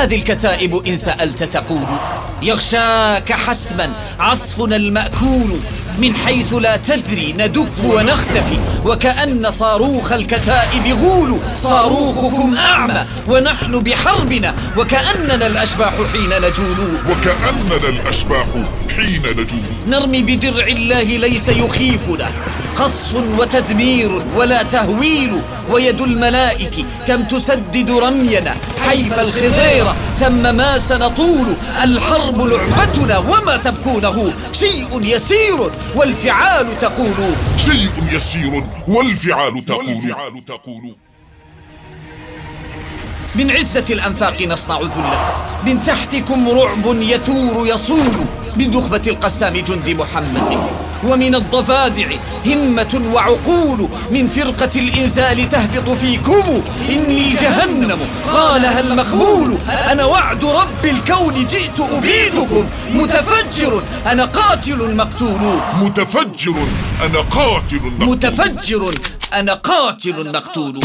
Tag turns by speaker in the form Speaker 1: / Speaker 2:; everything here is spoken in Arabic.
Speaker 1: هذه الكتائب إن سألت تقول يغشاك حتما عصفنا المأكول من حيث لا تدري ندك ونختفي وكأن صاروخ الكتائب غول صاروخكم أعمى ونحن بحربنا وكأننا الأشباح حين نجول.
Speaker 2: وكأننا الأشباح حين نجول.
Speaker 1: نرمي بدرع الله ليس يخيفنا. قصف وتدمير ولا تهويل ويد الملائك كم تسدد رمينا حيف الخضيرة ثم ما سنطول الحرب لعبتنا وما تبكونه شيء يسير والفعال تقول
Speaker 2: شيء يسير والفعال تقول, والفعال تقول.
Speaker 1: من عزة الأنفاق نصنع ذلة. من تحتكم رعب يثور يصول من نخبة القسام جند محمد. ومن الضفادع همة وعقول. من فرقة الإنزال تهبط فيكم. إني جهنم. قالها المخبول. أنا وعد رب الكون جئت أبيدكم. متفجر. أنا قاتل مقتول.
Speaker 2: متفجر. أنا قاتل مقتول.
Speaker 1: متفجر. أنا قاتل مقتول.